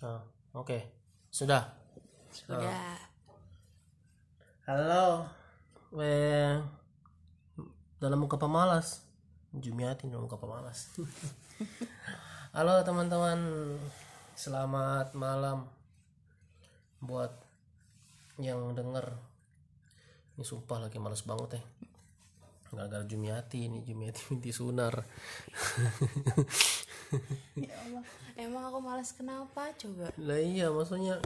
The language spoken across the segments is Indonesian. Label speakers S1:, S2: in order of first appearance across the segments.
S1: Oh, Oke, sudah.
S2: Sudah.
S1: Halo, we dalam muka pemalas. Jumiati dalam muka pemalas. Halo teman-teman, selamat malam buat yang denger. Ini sumpah lagi males banget ya. Gara-gara Jumiati ini Jumiati binti Sunar.
S2: Ya Allah. Emang aku malas kenapa coba?
S1: lah iya maksudnya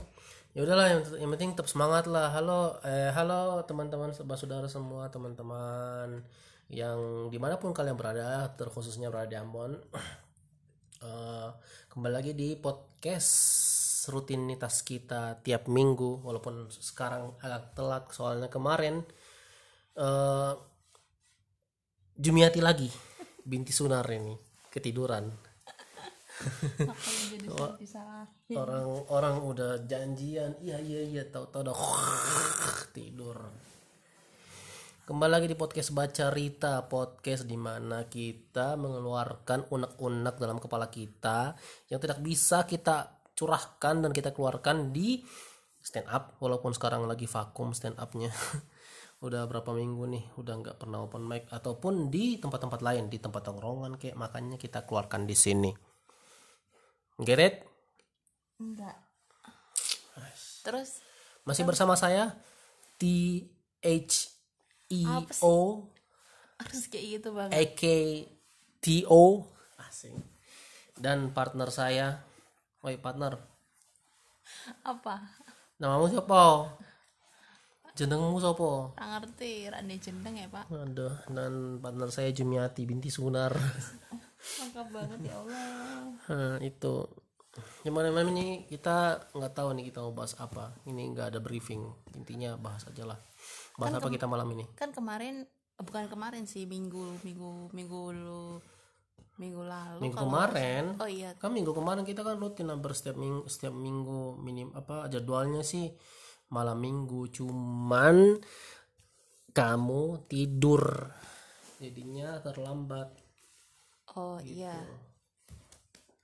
S1: ya udahlah yang, yang penting tetap semangat lah halo eh halo teman-teman saudara semua teman-teman yang di mana pun kalian berada terkhususnya berada di Ambon Eh, kembali lagi di podcast rutinitas kita tiap minggu walaupun sekarang agak telat soalnya kemarin eh Jumiati lagi binti Sunar ini ketiduran
S2: jadi salah.
S1: orang-orang udah janjian iya iya iya tahu-tahu udah tidur. Kembali lagi di podcast baca Rita podcast di mana kita mengeluarkan unek-unek dalam kepala kita yang tidak bisa kita curahkan dan kita keluarkan di stand up walaupun sekarang lagi vakum stand upnya udah berapa minggu nih udah nggak pernah open mic ataupun di tempat-tempat lain di tempat tongkrongan kayak makanya kita keluarkan di sini get it?
S2: Enggak. Terus?
S1: Masih bersama saya T H E O.
S2: Harus kayak gitu bang.
S1: A K T O. Asing. Dan partner saya. Woi partner.
S2: Apa?
S1: namamu siapa jenengmu siapa
S2: Tak ngerti. Rani jendeng ya pak.
S1: aduh dan partner saya Jumiati binti Sunar
S2: Lengkap banget ya Allah.
S1: Nah, itu gimana malam ini kita nggak tahu nih kita mau bahas apa ini nggak ada briefing intinya bahas aja lah bahas apa kita malam ini
S2: Kan kemarin eh, bukan kemarin sih minggu minggu minggu lu minggu lalu.
S1: minggu
S2: kalau-
S1: kemarin
S2: Oh iya.
S1: kan minggu kemarin kita kan rutin hampir setiap minggu setiap minggu minim apa jadwalnya sih malam minggu. Cuman kamu tidur. Jadinya terlambat.
S2: Oh iya.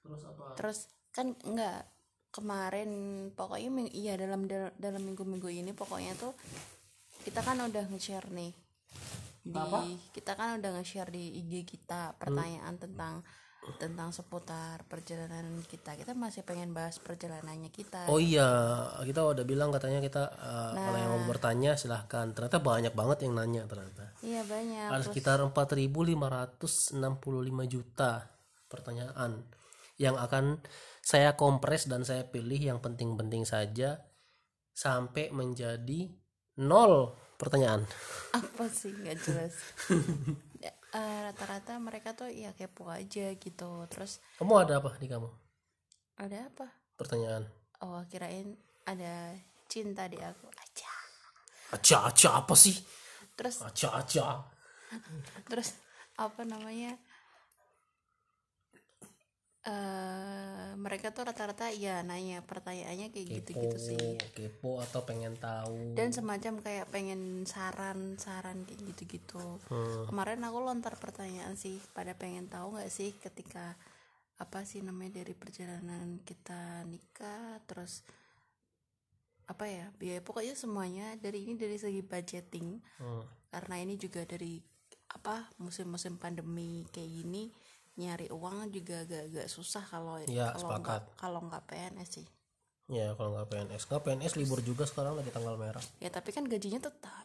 S1: terus apa?
S2: Terus kan enggak kemarin pokoknya ming- iya dalam dal- dalam minggu-minggu ini pokoknya tuh kita kan udah nge-share nih di kita kan udah nge-share di IG kita pertanyaan tentang tentang seputar perjalanan kita. Kita masih pengen bahas perjalanannya kita.
S1: Oh iya kita udah bilang katanya kita uh, kalau yang mau bertanya silahkan. Ternyata banyak banget yang nanya ternyata.
S2: Iya banyak.
S1: Ada sekitar 4.565 juta pertanyaan yang akan saya kompres dan saya pilih yang penting-penting saja sampai menjadi nol pertanyaan.
S2: apa sih? Nggak jelas Eh, rata-rata mereka tuh ya kepo aja gitu terus
S1: Kamu ada apa di kamu?
S2: ada apa
S1: Pertanyaan.
S2: oh kirain ada cinta di aku aja
S1: Aca-aca apa sih?
S2: terus
S1: Aca-aca.
S2: terus apa namanya eh mereka tuh rata-rata ya nanya pertanyaannya kayak gitu-gitu sih
S1: Kepo atau pengen tahu.
S2: dan semacam kayak pengen saran-saran kayak gitu-gitu kemarin aku lontar pertanyaan sih pada pengen tahu nggak sih ketika apa sih namanya dari perjalanan kita nikah terus apa ya biaya pokoknya semuanya dari ini dari segi budgeting
S1: Hmm.
S2: karena ini juga dari apa musim-musim pandemi kayak gini nyari uang juga agak-agak susah kalau
S1: Iya,
S2: kalau nggak
S1: sepakat.
S2: kalau nggak PNS sih
S1: Ya kalau nggak PNS, nggak PNS libur juga sekarang lagi tanggal merah.
S2: ya tapi kan gajinya tetap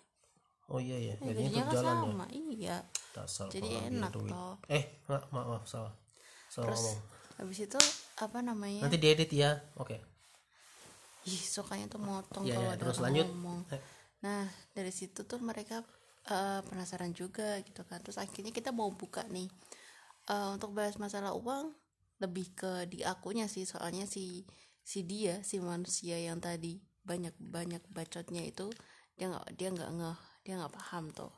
S1: Oh iya ya, gajinya
S2: gajinya kan
S1: jalan ya.
S2: sama iya
S1: Dasar
S2: jadi
S1: pengambil
S2: enak
S1: duit.
S2: toh
S1: Eh, maaf, maaf, maaf salah. Salah ngomong.
S2: habis itu apa namanya
S1: Nanti diedit ya. Oke.
S2: ih sukanya tuh motong
S1: Iya,
S2: kalau
S1: iya,
S2: ada
S1: terus lanjut.
S2: ngomong
S1: Eh.
S2: nah dari situ tuh mereka eh, penasaran juga gitu kan terus akhirnya kita mau buka nih Eh, untuk bahas masalah uang lebih ke di akunya sih. Soalnya si si dia si manusia yang tadi banyak banyak bacotnya itu dia nggak dia nggak ngeh dia nggak paham tuh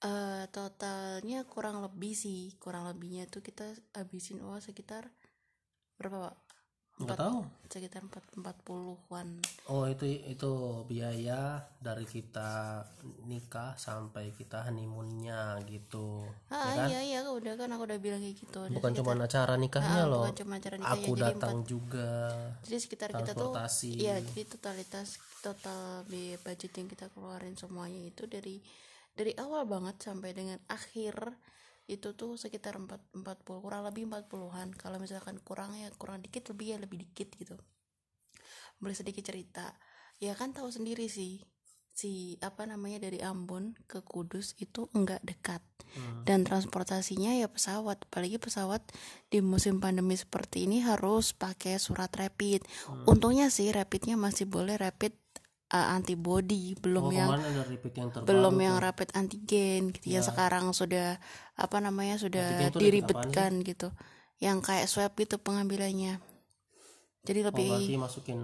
S2: eh totalnya kurang lebih sih kurang lebihnya tuh kita habisin uang sekitar berapa pak
S1: nggak tahu.
S2: sekitar empat empat puluhan.
S1: Oh itu itu biaya dari kita nikah sampai kita honeymoonnya gitu.
S2: Ah iya iya udah kan aku udah bilang kayak gitu. Udah
S1: bukan cuma acara nikahnya loh.
S2: bukan cuma acara nikahnya,
S1: aku
S2: jadi
S1: datang juga
S2: jadi sekitar kita tuh iya jadi totalitas total biaya budget yang kita keluarin semuanya itu dari dari awal banget sampai dengan akhir itu tuh sekitar 4, 40 kurang lebih 40-an kalau misalkan kurang ya kurang dikit lebih ya lebih dikit gitu. Boleh sedikit cerita. Ya kan tahu sendiri sih si apa namanya dari Ambon ke Kudus itu enggak dekat. Dan transportasinya ya pesawat. Apalagi pesawat di musim pandemi seperti ini harus pakai surat rapid. Untungnya sih rapidnya masih boleh rapid uh, antibody belum
S1: oh
S2: yang
S1: yang
S2: belum yang rapid antigen gitu ya. Sekarang sudah apa namanya sudah
S1: tuh
S2: diribetkan gitu. Yang kayak swab gitu pengambilannya. Jadi
S1: oh,
S2: lebih
S1: berarti masukin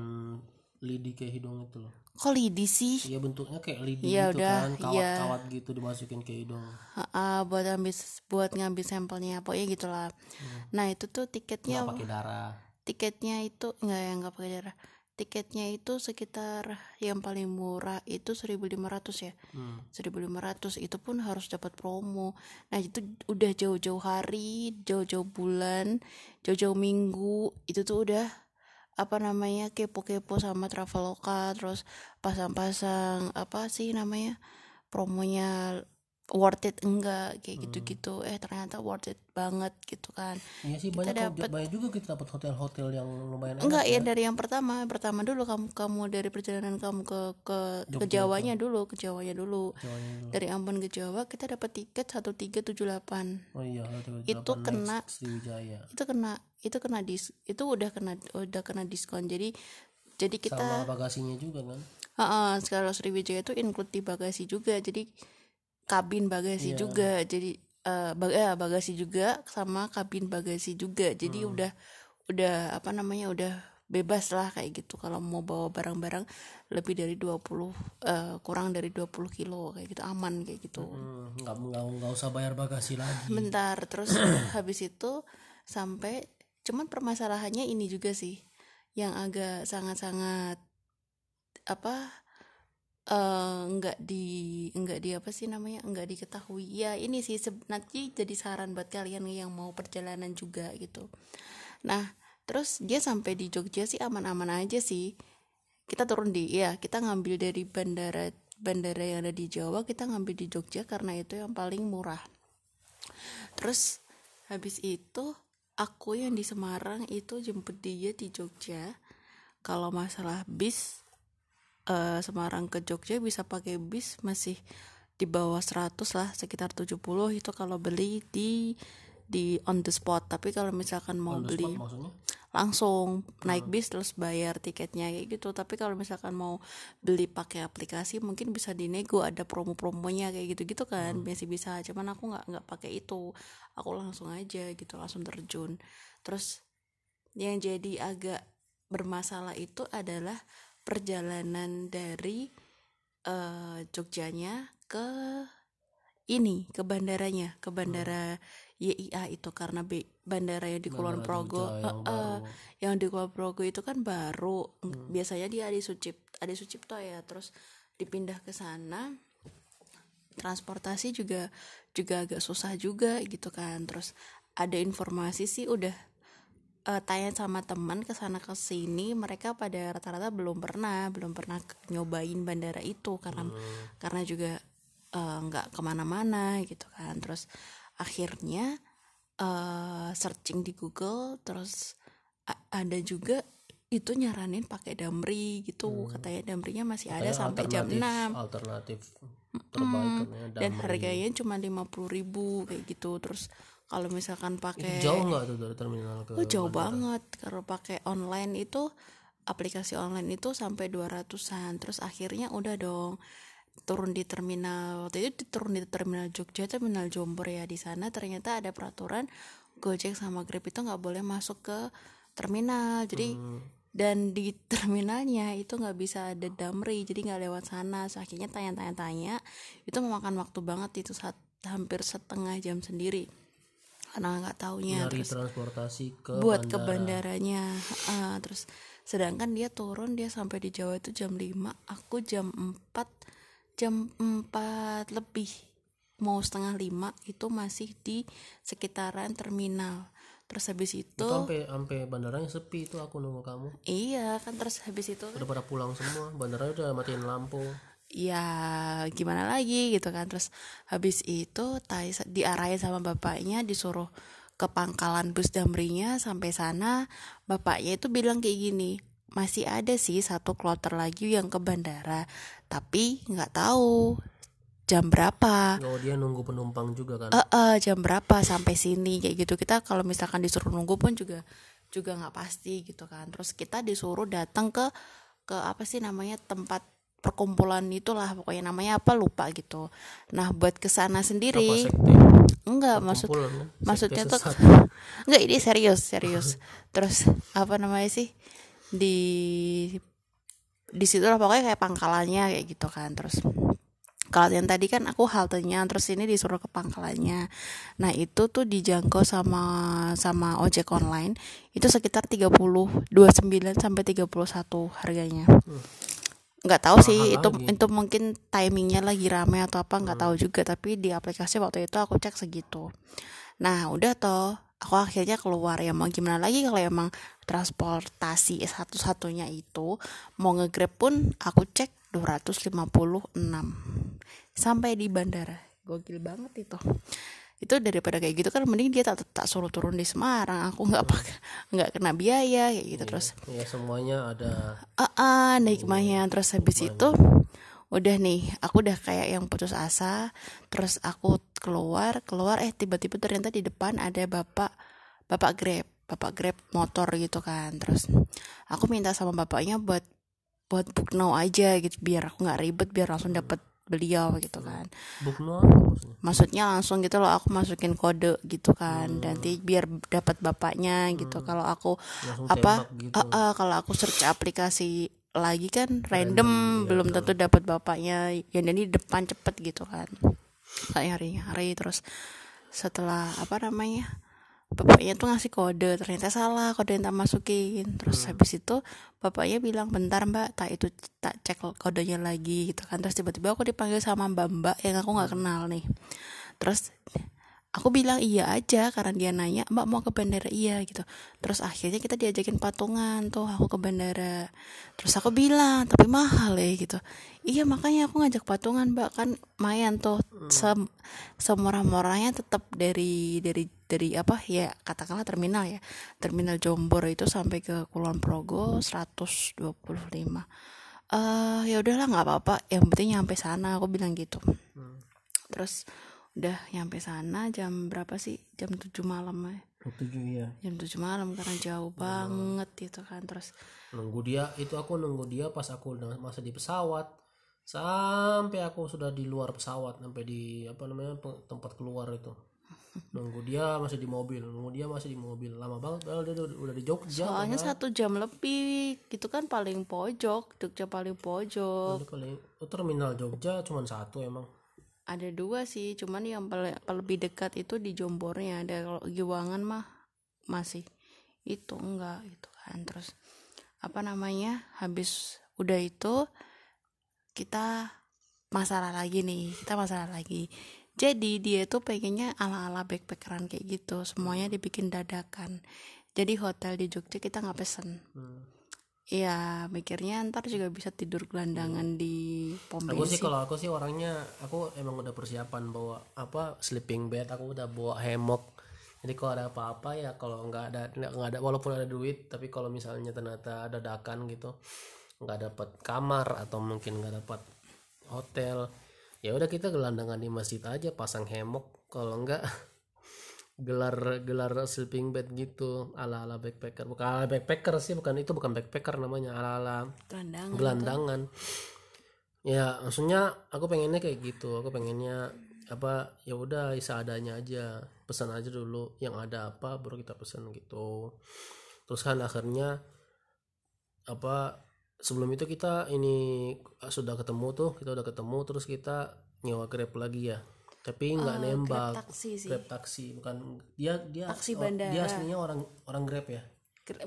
S1: lidi ke hidung itu loh.
S2: Kok lidi sih?
S1: Iya bentuknya kayak lidi
S2: Ya
S1: gitu
S2: udah,
S1: kan kawat-kawat gitu dimasukin ke hidung.
S2: Ha-ha, buat ngambil buat ngambil sampelnya pokoknya gitulah. Nah itu tuh tiketnya
S1: nggak pakai darah.
S2: tiketnya itu enggak yang enggak pakai darah tiketnya itu sekitar yang paling murah itu 1500 ya
S1: hmm.
S2: 1500 itu pun harus dapat promo nah itu udah jauh-jauh hari jauh-jauh bulan jauh-jauh minggu itu tuh udah apa namanya kepo-kepo sama traveloka terus pasang-pasang apa sih namanya promonya worth it enggak kayak gitu-gitu. Eh ternyata worth it banget gitu kan.
S1: Iya sih banyak kok- banyak juga kita dapat hotel-hotel yang lumayan enak
S2: enggak ya dari yang pertama. Pertama dulu kamu kamu dari perjalanan kamu ke ke ke Jawanya dulu ke Jawanya dulu.
S1: Jawanya dulu.
S2: dari Ambon ke Jawa kita dapat tiket 1378
S1: oh iya hotel
S2: Itu
S1: delapan
S2: kena- itu kena itu kena dis itu udah kena udah kena diskon. Jadi jadi kita
S1: sama bagasinya juga kan?
S2: Heeh, kalau Sriwijaya itu include di bagasi juga. Jadi kabin bagasi
S1: Iya.
S2: juga. Jadi eh, bag eh, bagasi juga sama kabin bagasi juga. Jadi
S1: Hmm.
S2: udah udah apa namanya udah bebas lah kayak gitu. Kalau mau bawa barang-barang lebih dari 20 eh, kurang dari 20 kilo kayak gitu. Aman kayak gitu.
S1: Hmm, nggak nggak nggak usah bayar bagasi lagi.
S2: Bentar. Terus habis itu sampai cuman permasalahannya ini juga sih yang agak sangat-sangat apa nggak di nggak di apa sih namanya nggak diketahui. Ya ini sih nanti jadi saran buat kalian yang mau perjalanan juga gitu. Nah terus dia sampai di Jogja sih aman-aman aja sih. Kita turun di ya kita ngambil dari bandara bandara yang ada di Jawa kita ngambil di Jogja karena itu yang paling murah. Terus habis itu aku yang di Semarang itu jemput dia di Jogja. Kalau masalah bis eh, Semarang ke Jogja bisa pakai bis masih di bawah 100 lah sekitar 70 itu kalau beli di di on the spot. Tapi kalau misalkan mau
S1: On the
S2: beli
S1: spot maksudnya?
S2: langsung naik bis terus bayar tiketnya kayak gitu. Tapi kalau misalkan mau beli pakai aplikasi mungkin bisa dinego ada promo-promonya kayak gitu-gitu kan masih bisa. Cuman aku nggak nggak pakai itu. Aku langsung aja gitu langsung terjun. Terus yang jadi agak bermasalah itu adalah perjalanan dari eh, Jogjanya ke ini ke bandaranya ke bandara YIA itu. Karena be- bandara yang di Kulon Progo
S1: yang
S2: eh,
S1: baru.
S2: yang di Kulon Progo itu kan baru. Biasanya dia Adi Sucipto Adi Sucipto ya. Terus dipindah ke sana. Transportasi juga juga agak susah juga gitu kan. Terus ada informasi sih udah eh, tanya sama teman ke sana ke sini mereka pada rata-rata belum pernah belum pernah nyobain bandara itu karena karena juga eh, nggak ke mana-mana gitu kan. Terus akhirnya eh, searching di Google terus ada juga itu nyaranin pakai Damri gitu. Katanya Damrinya masih ada
S1: Kayak
S2: sampai jam
S1: alternatif-
S2: 6
S1: alternatif terbaik katanya
S2: dan harganya cuma 50.000 ribu kayak gitu. Terus kalau misalkan pakai
S1: jauh nggak tuh dari terminal ke
S2: Oh, jauh banget. Kalau pakai online itu aplikasi online itu sampai 200-an terus akhirnya udah dong turun di terminal. Waktu itu turun di terminal Jogja terminal Jombor ya. Di sana ternyata ada peraturan Gojek sama Grab itu nggak boleh masuk ke terminal. Jadi dan di terminalnya itu nggak bisa ada damri jadi nggak lewat sana. So, akhirnya tanya-tanya-tanya itu memakan waktu banget itu saat hampir setengah jam sendiri karena nggak taunya
S1: Dari
S2: terus
S1: transportasi ke
S2: buat ke
S1: bandara.
S2: bandaranya Heeh, terus sedangkan dia turun dia sampai di Jawa itu jam 5 aku jam 4 jam 4 lebih mau setengah lima itu masih di sekitaran terminal terus habis itu
S1: Itu sampai sampai bandaranya sepi itu aku nunggu kamu.
S2: iya kan terus habis itu
S1: Udah pada pulang semua. Bandaranya udah matiin lampu.
S2: Ya gimana lagi gitu kan. Terus habis itu Tai diarahin sama bapaknya disuruh ke pangkalan bus damrinya sampai sana. Bapaknya itu bilang kayak gini masih ada sih satu kloter lagi yang ke bandara tapi nggak tahu jam berapa.
S1: Oh dia nunggu penumpang juga kan.
S2: eh eh, jam berapa sampai sini kayak gitu. Kita kalau misalkan disuruh nunggu pun juga juga nggak pasti gitu kan. Terus kita disuruh datang ke ke apa sih namanya tempat perkumpulan itulah pokoknya namanya apa lupa gitu. Nah buat ke
S1: sana
S2: sendiri enggak maksud
S1: kan?
S2: maksudnya tuh enggak ini serius serius. Terus apa namanya sih di di situ lah pokoknya kayak pangkalannya kayak gitu kan. Terus kalau yang tadi kan aku haltenya terus ini disuruh ke pangkalannya. Nah itu tuh dijangkau sama sama ojek online itu sekitar 30 29 sampai 31 harganya nggak tahu sih
S1: Mahal
S2: itu
S1: lagi.
S2: itu mungkin timingnya lagi rame atau apa nggak tahu juga. Tapi di aplikasi waktu itu aku cek segitu. Nah udah toh aku akhirnya keluar. Ya mau gimana lagi kalau emang transportasi satu-satunya itu mau ngegrab pun aku cek 256 sampai di bandara. Gokil banget itu itu daripada kayak gitu kan mending dia tak tak suruh turun di Semarang. Aku nggak pakai nggak kena biaya kayak gitu terus.
S1: Ya semuanya ada
S2: ah ah, nikmatnya terus habis itu udah nih aku udah kayak yang putus asa. Terus aku keluar keluar eh tiba-tiba ternyata di depan ada bapak bapak grab bapak grab motor gitu kan. Terus aku minta sama bapaknya buat buat book now aja gitu biar aku nggak ribet biar langsung dapet beliau gitu kan.
S1: Bukno apa maksudnya?
S2: langsung gitu loh aku masukin kode gitu kan. Nanti biar dapat bapaknya gitu. Kalau aku
S1: Langsung
S2: apa
S1: gitu.
S2: ah, ah, kalau aku search aplikasi lagi kan random, belum tentu dapat bapaknya. Ya jadi depan cepet gitu kan. Hari hari terus setelah apa namanya bapaknya tuh ngasih kode ternyata salah kode yang tak masukin. Terus habis itu bapaknya bilang bentar mbak tak itu tak cek kodenya lagi gitu kan. Terus tiba-tiba aku dipanggil sama mbak mbak yang aku nggak kenal nih. Terus aku bilang iya aja karena dia nanya mbak mau ke bandara? Iya gitu. Terus akhirnya kita diajakin patungan tuh aku ke bandara. Terus aku bilang tapi mahal ya gitu. Iya makanya aku ngajak patungan mbak. Kan lumayan tuh sem semurah-murahnya tetap dari dari dari apa ya katakanlah terminal ya. Terminal Jombor itu sampai ke Kulon Progo 125 eh ya udahlah nggak apa-apa. Yang penting nyampe sana. Aku bilang gitu. Terus udah nyampe sana jam berapa sih? Jam 7 malam ya
S1: tujuh ya
S2: jam 7 malam karena jauh banget gitu kan terus
S1: nunggu dia itu aku nunggu dia pas aku udah masa di pesawat. Sampai aku sudah di luar pesawat sampai di apa namanya tempat keluar itu. Nunggu dia masih di mobil nunggu dia masih di mobil. Lama banget padahal dia udah, udah di Jogja
S2: soalnya satu jam lebih gitu kan paling pojok Jogja paling pojok.
S1: Kali oh, terminal Jogja cuma satu emang
S2: ada dua sih cuman yang lebih dekat itu di Jombornya ada kalau Giwangan mah masih. Itu enggak gitu kan. Terus apa namanya habis udah itu kita masalah lagi nih kita masalah lagi. Jadi dia tuh pengennya ala-ala backpackeran kayak gitu semuanya dibikin dadakan. Jadi hotel di Jogja kita nggak pesen.
S1: Hmm.
S2: Iya mikirnya ntar juga bisa tidur gelandangan di pom
S1: aku sih
S2: bensin
S1: kalau aku sih orangnya aku emang udah persiapan bawa apa sleeping bed aku udah bawa hammock jadi kalau ada apa-apa ya kalau nggak ada nggak ada walaupun ada duit tapi kalau misalnya ternyata ada dakan gitu nggak dapat kamar atau mungkin nggak dapat hotel ya udah kita gelandangan di masjid aja pasang hammock kalau enggak gelar gelar sleeping bed gitu ala ala backpacker. Bukan ala backpacker sih bukan itu bukan backpacker namanya ala ala
S2: gelandangan
S1: gelandangan. Ya maksudnya aku pengennya kayak gitu. Aku pengennya apa ya udah seadanya aja. Pesan aja dulu yang ada apa baru kita pesan gitu. Terus kan akhirnya apa sebelum itu kita ini sudah ketemu tuh kita udah ketemu terus kita nyewa grab lagi ya tapi nggak nembak
S2: Grab taksi sih
S1: grab taksi bukan dia dia
S2: Taksi
S1: oh,
S2: bandara.
S1: dia aslinya orang orang grab ya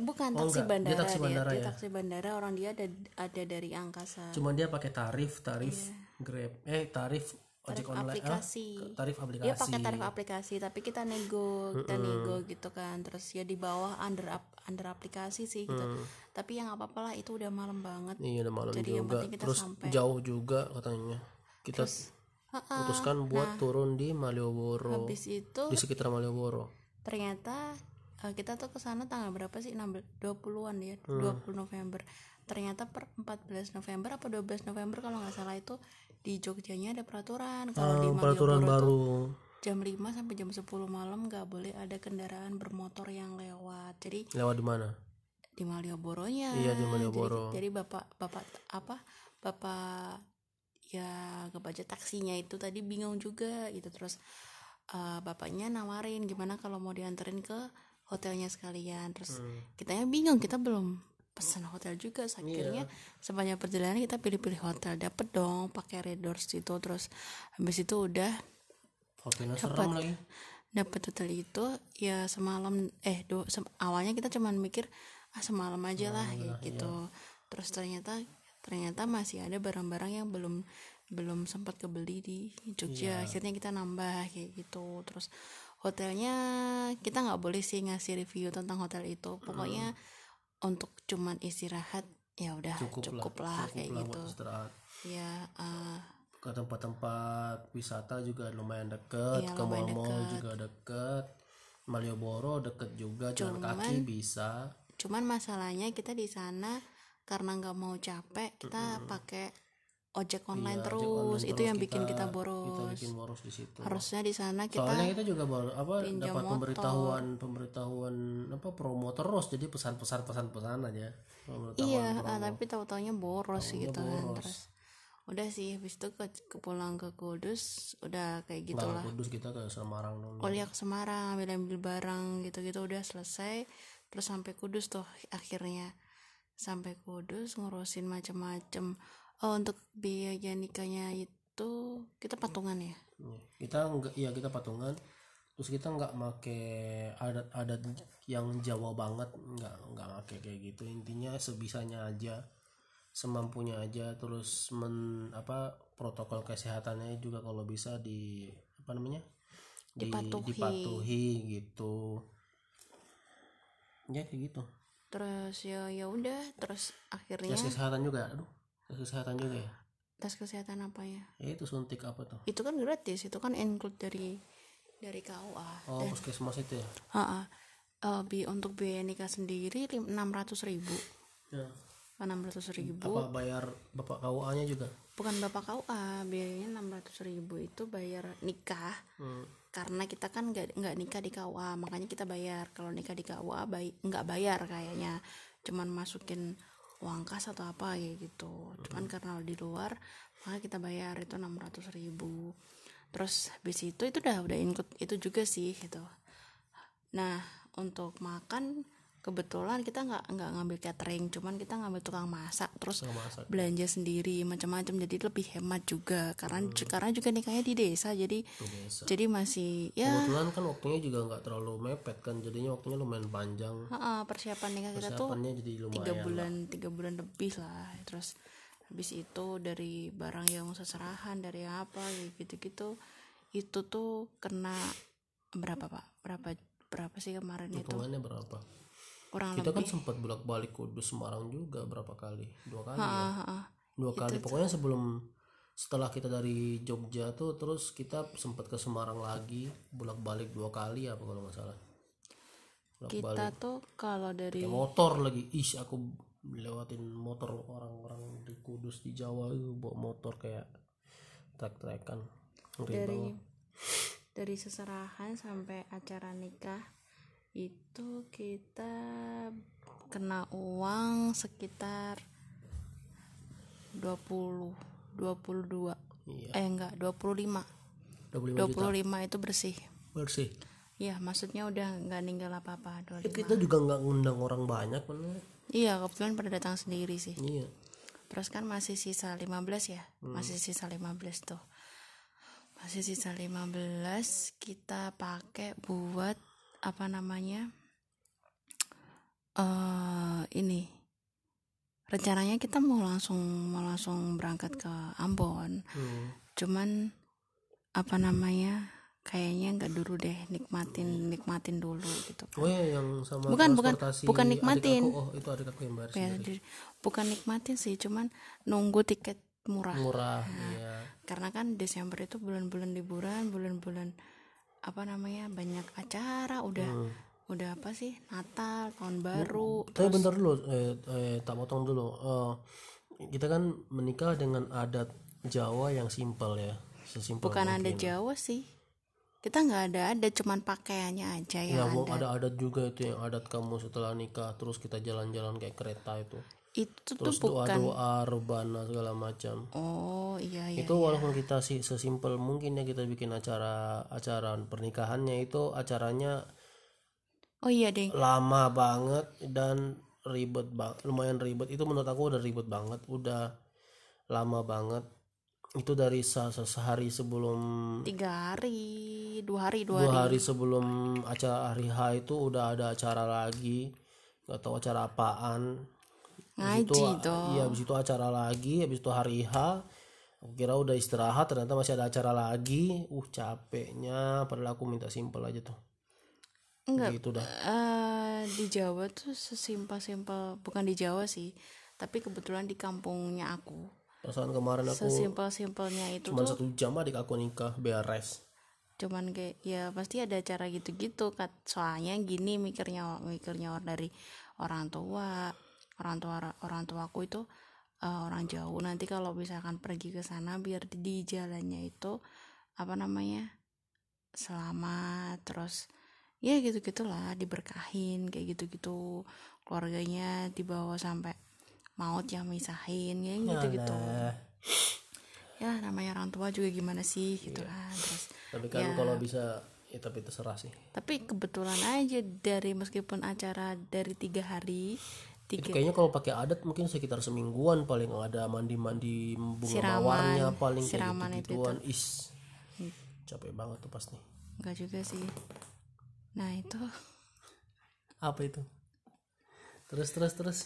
S2: bukan
S1: Oh,
S2: taksi
S1: enggak.
S2: Bandara dia,
S1: taksi bandara
S2: dia
S1: ya?
S2: taksi bandara orang dia ada ada dari angkasa
S1: cuma dia pakai tarif tarif grab eh tarif ojek.
S2: Tarif
S1: online ah,
S2: aplikasi.
S1: tarif aplikasi
S2: dia pakai tarif aplikasi tapi kita nego kita nego gitu kan terus ya di bawah under under aplikasi sih gitu tapi yang apa apa lah itu udah malam banget
S1: iya udah malam
S2: Jadi yang
S1: juga
S2: penting kita
S1: terus
S2: sampai.
S1: jauh juga katanya kita
S2: Ha-ha.
S1: Putuskan buat turun di Malioboro.
S2: Habis itu
S1: di sekitar Malioboro.
S2: ternyata eh, kita tuh ke sana tanggal berapa sih? 16 20-an ya 20 November. Ternyata per 14 November apa 12 November kalau nggak salah itu di Jogjanya ada peraturan. Kalau di
S1: Ah, peraturan
S2: Malioboro tuh
S1: baru.
S2: jam 5 sampai jam 10 malam nggak boleh ada kendaraan bermotor yang lewat. Jadi
S1: lewat di mana?
S2: Di Malioboronya.
S1: Iya, di Malioboro.
S2: jadi, jadi bapak bapak apa bapak ya kebaca taksinya itu tadi bingung juga gitu. Terus eh, bapaknya nawarin gimana kalau mau dianterin ke hotelnya sekalian. Terus
S1: Hmm.
S2: kitanya bingung kita belum pesan hotel juga.
S1: Iya.
S2: akhirnya sepanjang perjalanan kita pilih-pilih hotel. Dapet dong pakai Red Doors itu terus habis itu udah
S1: hotelnya serem lagi.
S2: dapat hotel itu ya semalam eh do, sem- awalnya kita cuman mikir ah semalam aja lah kayak gitu. terus ternyata ternyata masih ada barang-barang yang belum belum sempat kebeli di Jogja. Akhirnya kita nambah kayak gitu. Terus hotelnya kita nggak boleh sih ngasih review tentang hotel itu. Pokoknya untuk cuman istirahat ya udah
S1: cukup,
S2: cukup,
S1: lah
S2: lah, kayak
S1: lah
S2: gitu.
S1: istirahat.
S2: Ya eh,
S1: ke tempat-tempat wisata juga lumayan deket
S2: Iya,
S1: ke mall-mall juga deket. Malioboro deket juga jalan kaki bisa.
S2: cuman masalahnya kita di sana karena nggak mau capek kita pakai ojek online
S1: Iya, ojek
S2: terus.
S1: online
S2: itu
S1: terus
S2: yang bikin kita
S1: kita
S2: boros
S1: bikin boros. di situ.
S2: Harusnya di sana kita
S1: soalnya kita juga baru apa dapat
S2: motor.
S1: pemberitahuan pemberitahuan apa promo terus. Jadi pesan-pesan pesan-pesan aja.
S2: Iya
S1: promo.
S2: ah, tapi tahu taunya boros gitu kan
S1: boros.
S2: terus. Udah sih habis itu ke, ke pulang ke Kudus udah kayak gitu
S1: Pulang
S2: lah
S1: Kudus kita ke Semarang dulu.
S2: Kuliah ke Semarang ambil ambil barang gitu gitu udah selesai. Terus sampai Kudus tuh akhirnya sampai Kudus ngurusin macem-macem. Oh untuk biaya nikahnya itu kita patungan ya?
S1: Iya. kita enggak iya kita patungan. Terus kita nggak make adat-adat yang Jawa banget nggak nggak make kayak gitu. Intinya sebisanya aja semampunya aja. Terus men apa protokol kesehatannya juga kalau bisa di apa namanya? Di,
S2: Dipatuhi.
S1: dipatuhi gitu. Ya kayak gitu
S2: terus ya ya udah terus akhirnya
S1: tes kesehatan juga aduh tes kesehatan juga ya?
S2: Tes kesehatan apa ya?
S1: Ya itu suntik apa tuh?
S2: Itu kan gratis itu kan include dari dari KUA
S1: oh puskesmas itu ya?
S2: Ha bi untuk biaya nikah sendiri enam ratus ribu.
S1: Ya.
S2: enam ratus ribu.
S1: Apa bayar bapak KUA nya juga?
S2: Bukan bapak KUA biayanya enam ratus ribu itu bayar nikah.
S1: Hmm.
S2: Karena kita kan nggak nggak nikah di KUA makanya kita bayar. Kalau nikah di KUA nggak bayar kayaknya. Cuman masukin uang kas atau apa ya gitu. Cuman karena di luar maka kita bayar itu enam ratus ribu. Terus habis itu itu udah udah include itu juga sih gitu. Nah untuk makan kebetulan kita nggak nggak ngambil catering cuman kita ngambil tukang masak terus
S1: masak.
S2: belanja sendiri macam-macam. Jadi lebih hemat juga karena karena juga nikahnya di desa jadi
S1: Desa.
S2: jadi masih ya.
S1: Kebetulan kan waktunya juga nggak terlalu mepet kan jadinya waktunya lumayan panjang.
S2: Ha-ha, persiapan nikah kita tuh
S1: jadi
S2: tiga
S1: lah.
S2: bulan tiga bulan lebih lah. Terus habis itu dari barang yang seserahan dari apa gitu-gitu itu tuh kena berapa pak? Berapa berapa sih kemarin itu?
S1: Hitungannya berapa
S2: kurang
S1: kita kan
S2: lebih
S1: sempat bolak balik Kudus Semarang juga berapa kali? Dua kali
S2: Ha,
S1: ya?
S2: ha, ha.
S1: dua kali. pokoknya sebelum setelah kita dari Jogja tuh terus kita sempat ke Semarang lagi bolak balik dua kali apa kalau nggak salah. Bolak balik
S2: kita tuh kalau dari
S1: motor lagi. Ih aku lewatin motor orang-orang di Kudus di Jawa itu bawa motor kayak trek-trekan.
S2: Dari dari seserahan sampai acara nikah itu kita kena uang sekitar 20 22
S1: iya.
S2: Eh enggak 25
S1: 25 juta.
S2: 25 itu bersih.
S1: Bersih?
S2: Ya maksudnya udah nggak ninggal apa-apa
S1: Ya,
S2: 25
S1: kita juga nggak ngundang orang banyak bener
S2: iya kebetulan pada datang sendiri sih.
S1: Iya.
S2: Terus kan masih sisa 15 ya? Masih sisa 15 tuh. Masih sisa 15 kita pakai buat apa namanya eh ini rencananya kita mau langsung mau langsung berangkat ke Ambon
S1: Hmm.
S2: cuman apa namanya kayaknya nggak dulu deh nikmatin nikmatin dulu gitu kan
S1: Oh ya yang sama
S2: Bukan, bukan. Bukan
S1: adik
S2: nikmatin.
S1: aku. Oh itu adik aku yang bayar sendiri.
S2: sendiri. bukan nikmatin sih cuman nunggu tiket murah
S1: Murah, iya.
S2: karena kan Desember itu bulan-bulan liburan bulan-bulan apa namanya banyak acara udah
S1: Hmm.
S2: udah apa sih Natal tahun baru
S1: Tapi bentar dulu, eh, eh, tak potong dulu. Eh, kita kan menikah dengan adat Jawa yang simpel ya, sesimpel
S2: bukan ada. Jawa sih kita nggak ada ada cuman pakaiannya aja
S1: Ya,
S2: yang ada
S1: adat juga itu yang adat kamu setelah nikah, terus kita jalan-jalan kayak kereta itu,
S2: itu tuh
S1: terus
S2: bukan
S1: doa-doa rebana segala macam.
S2: oh iya iya
S1: itu walaupun kita sih sesimpel mungkin ya kita bikin acara acara pernikahannya itu acaranya
S2: oh iya deh
S1: lama banget dan ribet banget lumayan ribet. Itu menurut aku udah ribet banget udah lama banget. Itu dari se- se- sehari sebelum
S2: tiga hari dua hari dua,
S1: dua
S2: hari.
S1: hari sebelum acara hari H itu udah ada acara lagi nggak tahu acara apaan Habis
S2: ngaji
S1: itu,
S2: dong
S1: iya habis itu acara lagi habis itu hari H aku kira udah istirahat ternyata masih ada acara lagi. Uh capeknya padahal aku minta simpel aja tuh.
S2: Enggak
S1: gitu dah.
S2: eh di Jawa tuh sesimpel-simpel bukan di Jawa sih tapi kebetulan di kampungnya aku.
S1: Perasaan kemarin aku
S2: sesimpel-simpelnya itu
S1: cuma
S2: tuh
S1: satu jam adik aku nikah beres.
S2: Cuman kayak ya pasti ada acara gitu-gitu kat soalnya gini mikirnya mikirnya orang dari orang tua orang tua orang tuaku itu eh, orang jauh. Nanti kalau misalkan pergi ke sana biar di, di jalannya itu apa namanya selamat terus ya gitu gitulah diberkahin kayak gitu gitu keluarganya dibawa sampai maut yang misahin ya gitu gitu ya namanya orang tua juga gimana sih gitu kan terus
S1: tapi kan
S2: Ya.
S1: kalau bisa ya tapi terserah sih.
S2: Tapi kebetulan aja dari meskipun acara dari tiga hari
S1: itu
S2: tiga
S1: kayaknya kalau pakai adat mungkin sekitar semingguan paling ada mandi-mandi bunga
S2: Siraman,
S1: mawarnya paling kayak
S2: siraman
S1: gitu gituan is capek banget tuh pasti.
S2: Enggak juga sih. Nah itu.
S1: Apa itu? Terus terus terus.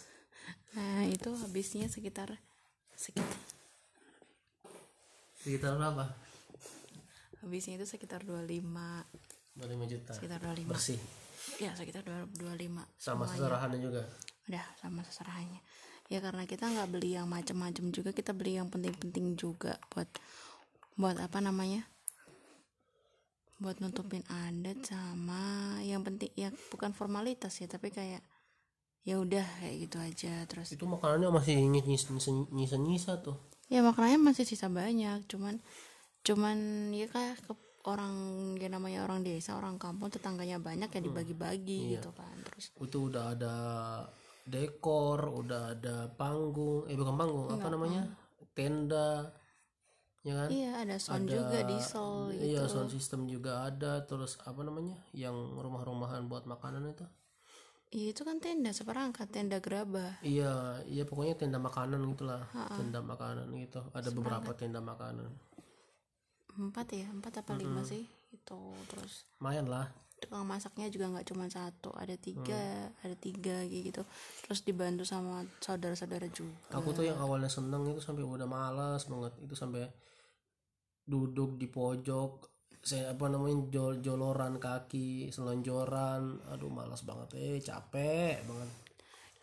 S2: Nah itu habisnya sekitar sekitar
S1: sekitar berapa?
S2: habisnya itu sekitar 25
S1: 25 juta.
S2: Sekitar 25
S1: bersih.
S2: Ya sekitar 25
S1: sama seserahannya juga
S2: udah sama seserahannya. Ya karena kita nggak beli yang macam-macam juga kita beli yang penting-penting juga buat buat apa namanya? Buat nutupin adat sama yang penting ya bukan formalitas ya tapi kayak ya udah kayak gitu aja terus
S1: itu makanannya masih nyisa nyisa nyisa tuh.
S2: Ya maknanya masih sisa banyak cuman cuman ya kayak ke orang ya namanya orang desa orang kampung tetangganya banyak ya dibagi-bagi gitu kan terus
S1: itu udah ada dekor udah ada panggung eh bukan panggung apa namanya? tenda ya kan?
S2: Iya ada sound juga diesel gitu.
S1: iya sound system juga ada terus apa namanya? Yang rumah-rumahan buat makanan itu.
S2: Iya itu kan tenda seperangkat tenda gerabah.
S1: iya iya pokoknya tenda makanan gitulah tenda makanan gitu. Ada beberapa tenda makanan.
S2: Empat ya, empat apa lima sih? Itu terus.
S1: Lumayan lah
S2: tukang masaknya juga nggak cuma satu, ada tiga, ada tiga kayak gitu. Terus dibantu sama saudara-saudara juga.
S1: aku tuh yang awalnya seneng itu sampai udah malas banget itu sampai duduk di pojok saya apa namanya jol joloran kaki selonjoran aduh malas banget eh capek banget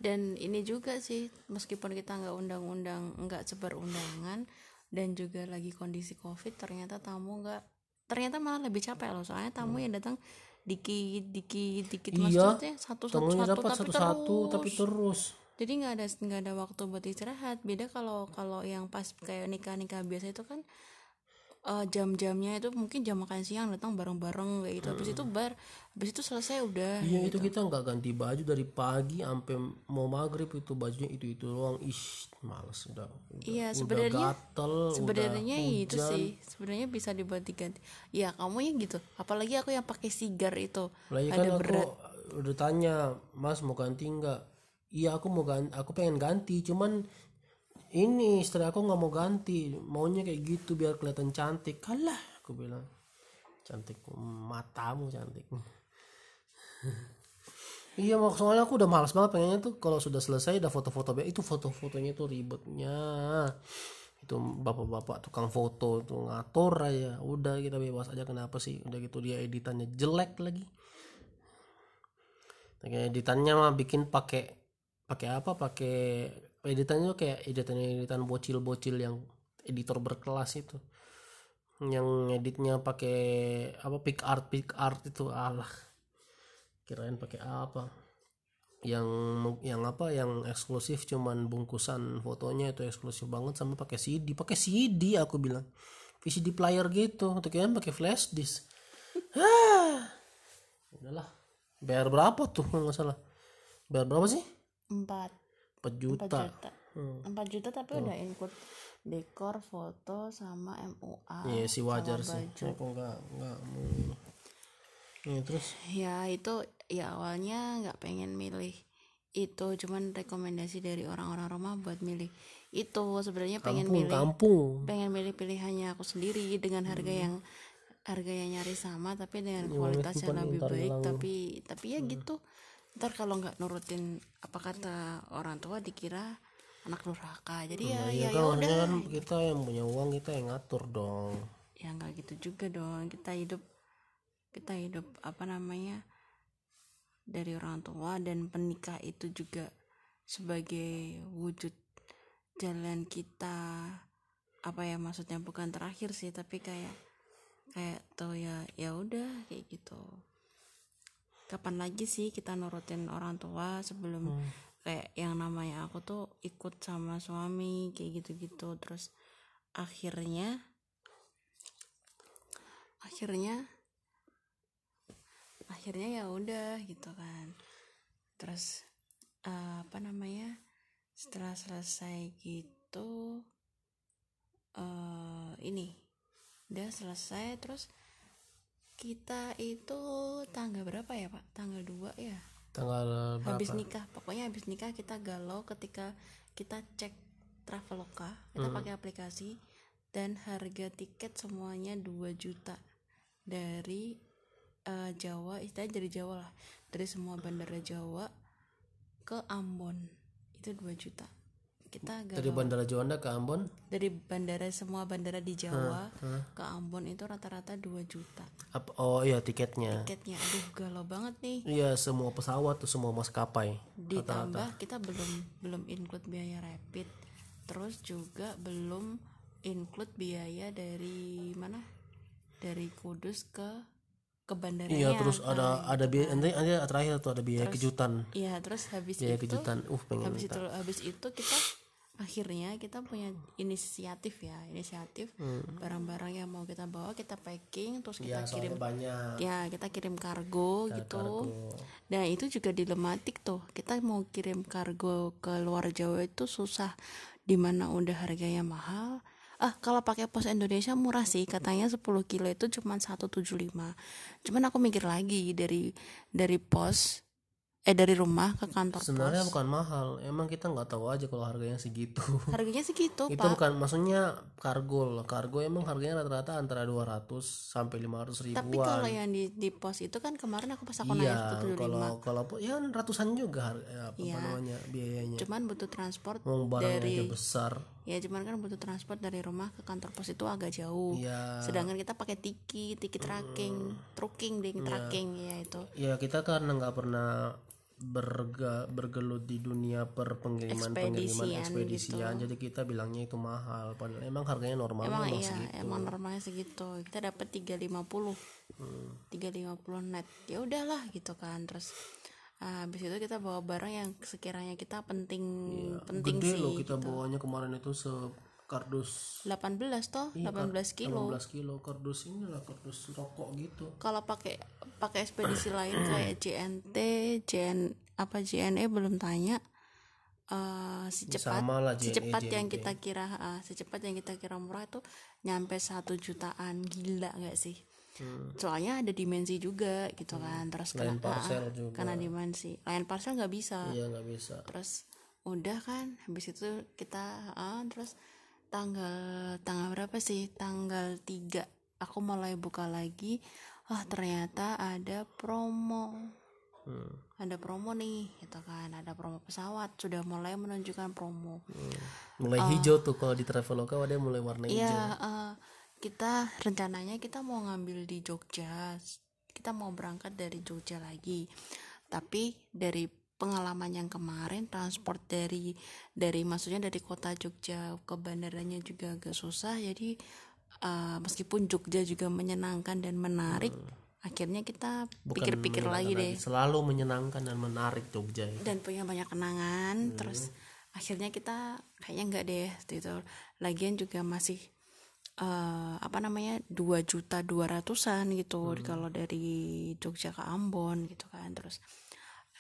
S2: Dan ini juga sih, meskipun kita nggak undang-undang, nggak sebar undangan, dan juga lagi kondisi covid, ternyata tamu nggak, ternyata malah lebih capek loh. Soalnya tamu yang datang dikit, dikit, dikit.
S1: Iya,
S2: maksudnya satu, satu, satu,
S1: dapat
S2: tapi
S1: satu-satu
S2: terus.
S1: tapi terus
S2: jadi nggak ada nggak ada waktu buat istirahat beda kalau kalau yang pas kayak nikah nikah biasa itu kan eh, jam-jamnya itu mungkin jam makan siang datang bareng-bareng kayak gitu. Habis itu bar habis itu selesai udah
S1: iya itu kita nggak ganti baju dari pagi sampai mau maghrib. Itu bajunya itu itu doang. Ish males udah, udah
S2: Iya, sebenarnya-
S1: gatel
S2: sebenarnya
S1: udah
S2: itu
S1: hujan.
S2: sih. Sebenarnya bisa dibuat diganti ya kamu ya gitu. Apalagi aku yang pakai sigar itu.
S1: Lah ya kan aku udah tanya mas mau ganti nggak? Iya aku mau ganti aku pengen ganti. Cuman ini istri aku nggak mau ganti maunya kayak gitu biar kelihatan cantik. Kalah aku bilang. Cantik matamu cantik. Iya mak soalnya aku udah malas banget pengennya tuh. Kalau sudah selesai udah foto-foto itu foto-fotonya tuh ribetnya. Itu bapak-bapak tukang foto tuh ngatur aja. Udah kita bebas aja kenapa sih? Udah gitu dia editannya jelek lagi. Kayak editannya mah bikin pakai pakai apa? Pakai editannya kayak editan editan bocil-bocil yang editor berkelas itu. Yang editnya pakai apa pick art pick art itu alah. Kirain pakai apa? Yang yang apa yang eksklusif cuman bungkusan fotonya itu eksklusif banget sama pakai CD pakai CD aku bilang. VCD player gitu. Untuk yang pakai flash disk. Ah udahlah. Bayar berapa tuh nggak salah? Bayar berapa sih?
S2: Empat
S1: 4 juta,
S2: empat juta empat juta tapi udah include dekor foto sama MUA
S1: Iya sih wajar sih. Aku nggak nggak mau Iya, terus?
S2: Ya itu ya awalnya nggak pengen milih itu. Cuman rekomendasi dari orang-orang rumah buat milih itu. Sebenarnya pengen
S1: kampung
S2: milih
S1: kampung.
S2: pengen milih pilihannya aku sendiri dengan harga
S1: Hmm.
S2: yang harga yang nyaris sama tapi dengan
S1: Ya,
S2: kualitas yang
S1: bukan
S2: lebih baik. tapi tapi
S1: Hmm.
S2: ya gitu ntar kalau nggak nurutin apa kata orang tua dikira anak durhaka. Jadi ya
S1: Iya
S2: ya
S1: kan
S2: ya
S1: maksudnya
S2: udah.
S1: kan kita yang punya uang kita yang ngatur dong.
S2: Ya nggak gitu juga dong. Kita hidup kita hidup apa namanya dari orang tua dan penikah itu juga sebagai wujud jalan kita. Apa ya maksudnya bukan terakhir sih tapi kayak kayak tuh ya ya udah kayak gitu kapan lagi sih kita nurutin orang tua sebelum kayak yang namanya aku tuh ikut sama suami kayak gitu-gitu. Terus akhirnya akhirnya akhirnya ya udah gitu kan. Terus eh, apa namanya setelah selesai gitu eh ini udah selesai terus kita itu tanggal berapa ya pak? Tanggal 2 ya?
S1: Tanggal berapa?
S2: Habis nikah. Pokoknya habis nikah kita galau ketika kita cek traveloka. Kita
S1: Hmm.
S2: pakai aplikasi dan harga tiket semuanya 2 juta. Dari eh, Jawa istilahnya dari Jawa lah. Dari semua bandara Jawa ke Ambon. Itu 2 juta kita galau
S1: dari bandara Juanda ke Ambon?
S2: Dari bandara semua bandara di Jawa
S1: Hmm,
S2: ke Ambon itu rata-rata 2 juta.
S1: Apa- oh iya tiketnya.
S2: Tiketnya aduh galau banget nih.
S1: Iya semua pesawat tuh semua maskapai
S2: ditambah kita belum belum include biaya rapid. Terus juga belum include biaya dari mana? Dari Kudus ke ke bandaranya.
S1: Iya terus
S2: kan,
S1: ada ada biaya
S2: kan.
S1: nanti nanti terakhir tuh ada biaya kejutan.
S2: iya terus habis
S1: biaya
S2: itu
S1: kejutan. Uh pengen
S2: habis
S1: minta.
S2: itu habis itu kita akhirnya kita punya inisiatif ya inisiatif barang-barang yang mau kita bawa kita packing terus
S1: ya
S2: kita kirim.
S1: soalnya banyak.
S2: Ya kita kirim kargo gitu.
S1: kargo.
S2: Nah itu juga dilematik tuh. Kita mau kirim kargo ke luar Jawa itu susah. Di mana udah harganya mahal. Ah kalau pakai pos Indonesia murah sih. Katanya 10 kilo itu cuma 175 Cuman aku mikir lagi Dari dari pos Eh dari rumah ke kantor
S1: sebenarnya
S2: pos.
S1: bukan mahal. Emang kita nggak tahu aja kalau harganya segitu.
S2: Harganya segitu
S1: itu
S2: pak.
S1: bukan maksudnya kargo loh. Kargo emang harganya rata-rata antara 200 sampai 500 ribuan.
S2: Tapi kalau yang di, di pos itu kan kemarin aku pas aku
S1: iya
S2: 175
S1: kalau kalau ya ratusan juga har- ya, apa
S2: Iya.
S1: namanya biayanya.
S2: Cuman butuh transport
S1: mau barangnya
S2: dari
S1: aja besar.
S2: Ya cuman kan butuh transport dari rumah ke kantor pos itu agak jauh.
S1: Iya.
S2: sedangkan kita pakai tiki tiki tracking trucking ding tracking ya itu.
S1: Ya kita karena nggak pernah berga, bergelut di dunia per pengiriman pengiriman
S2: Ekspedisian
S1: ekspedisian. jadi kita bilangnya itu mahal. Padahal emang harganya normal
S2: emang
S1: memang
S2: iya
S1: segitu.
S2: emang normalnya segitu. Kita dapat 350
S1: Hmm.
S2: 350 net. Ya udahlah gitu kan. Terus ah, habis itu kita bawa barang yang sekiranya kita penting penting
S1: Iya, gede
S2: sih
S1: loh kita bawanya kemarin itu sekardus
S2: 18 toh? 18 kilo.
S1: 18 kilo. Kardus inilah kardus rokok gitu.
S2: Kalau pakai pakai ekspedisi lain kayak JNT JN apa JNE belum tanya. Eh secepat
S1: sama lah JNE,
S2: secepat yang
S1: JNT.
S2: kita kira ah, secepat yang kita kira murah itu nyampe satu jutaan. Gila nggak sih? Soalnya ada dimensi juga gitu kan. Terus
S1: Hmm. Lain
S2: kena-
S1: parcel
S2: ah,
S1: juga.
S2: karena dimensi. Lain parcel nggak bisa.
S1: Iya nggak bisa.
S2: Terus udah kan habis itu kita ah, terus tanggal tanggal berapa sih? Tanggal 3 aku mulai buka lagi. Ah ternyata ada promo.
S1: Hmm.
S2: ada promo nih gitu kan. Ada promo pesawat. Sudah mulai menunjukkan promo.
S1: Mulai hijau tuh kalau di traveloka ada yang mulai warna hijau.
S2: ya eh, kita rencananya kita mau ngambil di Jogja. Kita mau berangkat dari Jogja lagi. Tapi dari pengalaman yang kemarin transport dari dari maksudnya dari kota Jogja ke bandaranya juga agak susah. Jadi eh, meskipun Jogja juga menyenangkan dan menarik akhirnya kita pikir-pikir lagi deh.
S1: selalu menyenangkan dan menarik Jogja ya.
S2: dan punya banyak kenangan terus akhirnya kita kayaknya nggak deh waktu itu lagian juga masih eh, apa namanya dua juta dua ratusan gitu kalau dari Jogja ke Ambon gitu kan terus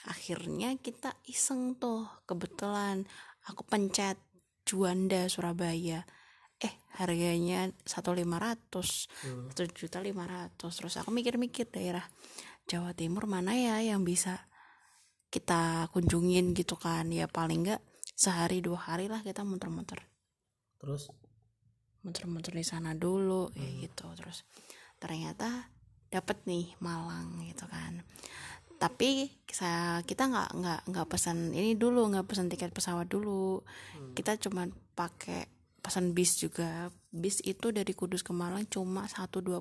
S2: akhirnya kita iseng tuh kebetulan aku pencet Juanda Surabaya. Eh harganya satu lima ratus satu juta lima ratus. Terus aku mikir-mikir daerah Jawa Timur mana ya yang bisa kita kunjungin gitu kan. Ya paling nggak sehari dua hari lah kita muter-muter.
S1: Terus?
S2: Muter-muter di sana dulu kayak gitu. Terus ternyata dapet nih Malang gitu kan tapi saya kita nggak nggak nggak pesan ini dulu nggak pesan tiket pesawat dulu kita cuma pakai pesan bis juga bis itu dari Kudus ke Malang cuma 120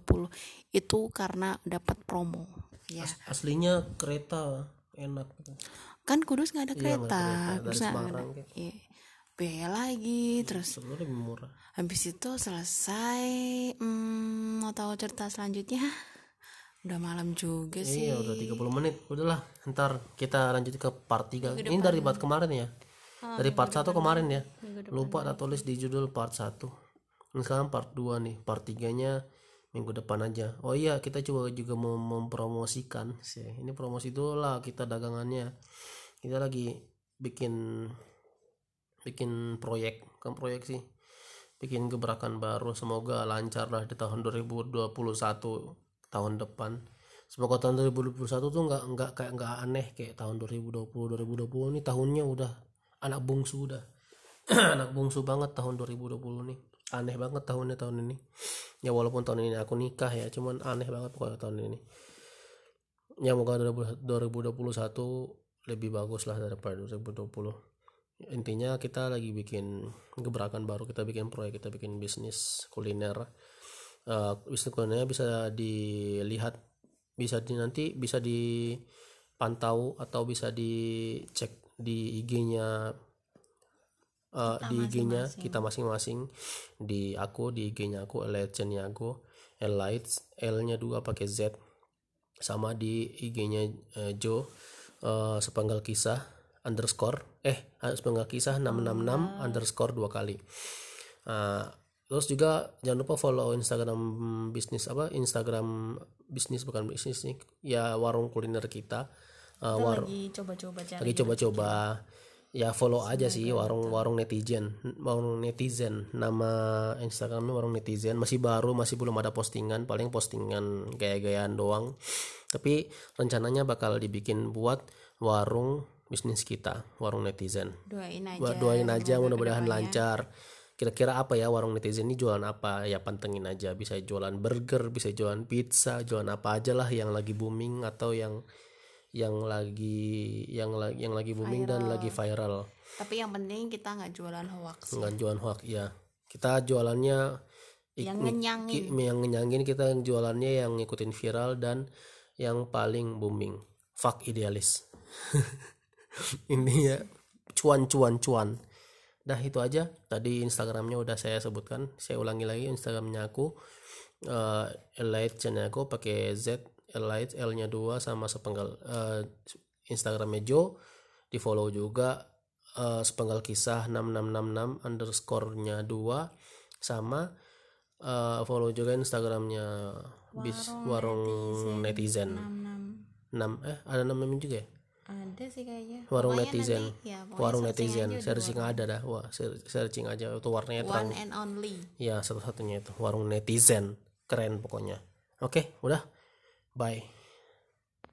S2: itu karena dapat promo ya
S1: As- aslinya kereta enak gitu.
S2: kan Kudus nggak ada
S1: Iya,
S2: kereta,
S1: kereta. Dari
S2: terus nggak ada
S1: kayak.
S2: iya. biaya lagi terus
S1: sebenarnya lebih murah
S2: habis itu selesai hmm, mau tahu cerita selanjutnya udah malam juga sih.
S1: Iya udah 30 menit. Udahlah ntar kita lanjut ke part 3 Ini dari part kemarin ya? Dari part 1 kemarin ya? Lupa tak tulis di judul part 1 Ini sekarang part 2 nih. Part 3 nya minggu depan aja. Oh iya kita coba juga mau mempromosikan sih. Ini promosi dulu lah kita dagangannya. Kita lagi bikin Bikin proyek. Bukan proyek sih. Bikin gebrakan baru. Semoga lancar lah di tahun 2021 tahun depan. Semoga tahun 2021 tuh nggak nggak kayak nggak aneh kayak tahun 2020 2020 ini tahunnya udah anak bungsu udah. Anak bungsu banget tahun 2020 nih. Aneh banget tahunnya tahun ini. Ya walaupun tahun ini aku nikah ya cuman aneh banget pokoknya tahun ini. Ya moga 2021 lebih bagus lah daripada 2020 intinya kita lagi bikin gebrakan baru kita bikin proyek kita bikin bisnis kuliner Eh, bisnis kulinernya bisa dilihat bisa di nanti bisa dipantau atau bisa dicek di IG-nya eh, di IG-nya kita masing-masing. Di aku di IG-nya aku Elite aku Elites L-nya dua pakai Z sama di IG-nya eh, Joe eh, sepenggal kisah underscore eh sepenggal kisah 666 underscore dua kali. Ah, terus juga jangan lupa follow Instagram bisnis apa Instagram bisnis bukan bisnis nih ya warung kuliner kita. Ah, war-
S2: lagi coba-coba cari
S1: lagi coba-coba. Ya follow aja sih warung warung netizen warung netizen. Nama Instagramnya warung netizen. Masih baru masih belum ada postingan. Paling postingan gaya-gayaan doang. Tapi rencananya bakal dibikin buat warung bisnis kita warung netizen.
S2: Doain aja
S1: doain aja mudah-mudahan lancar kira-kira apa ya warung netizen ini jualan apa? Ya pantengin aja. Bisa jualan burger bisa jualan pizza jualan apa aja lah yang lagi booming atau yang yang lagi yang lagi yang lagi booming dan lagi viral.
S2: Tapi yang penting kita nggak jualan hoax
S1: nggak jualan hoax ya kita jualannya
S2: yang ngenyangin.
S1: yang ngenyangin kita yang jualannya yang ngikutin viral dan yang paling booming. Fuck idealis. Ini ya cuan cuan cuan dah itu aja. Tadi instagramnya udah saya sebutkan. Saya ulangi lagi instagramnya aku uh, elite channel aku pakai z elite l nya dua sama sepenggal eh, instagramnya Joe di follow juga eh, sepenggal kisah 6666 underscore nya dua sama eh, follow juga instagramnya bis warung netizen. Enam eh ada namanya juga ya
S2: ada sih kayaknya.
S1: Warung
S2: Pokoknya
S1: netizen.
S2: nanti- ya,
S1: warung netizen.
S2: aja
S1: searching ada dah. Wah searching aja. Itu warnanya terang.
S2: one and only.
S1: Ya satu-satunya itu. Warung netizen. Keren pokoknya. Oke udah. Bye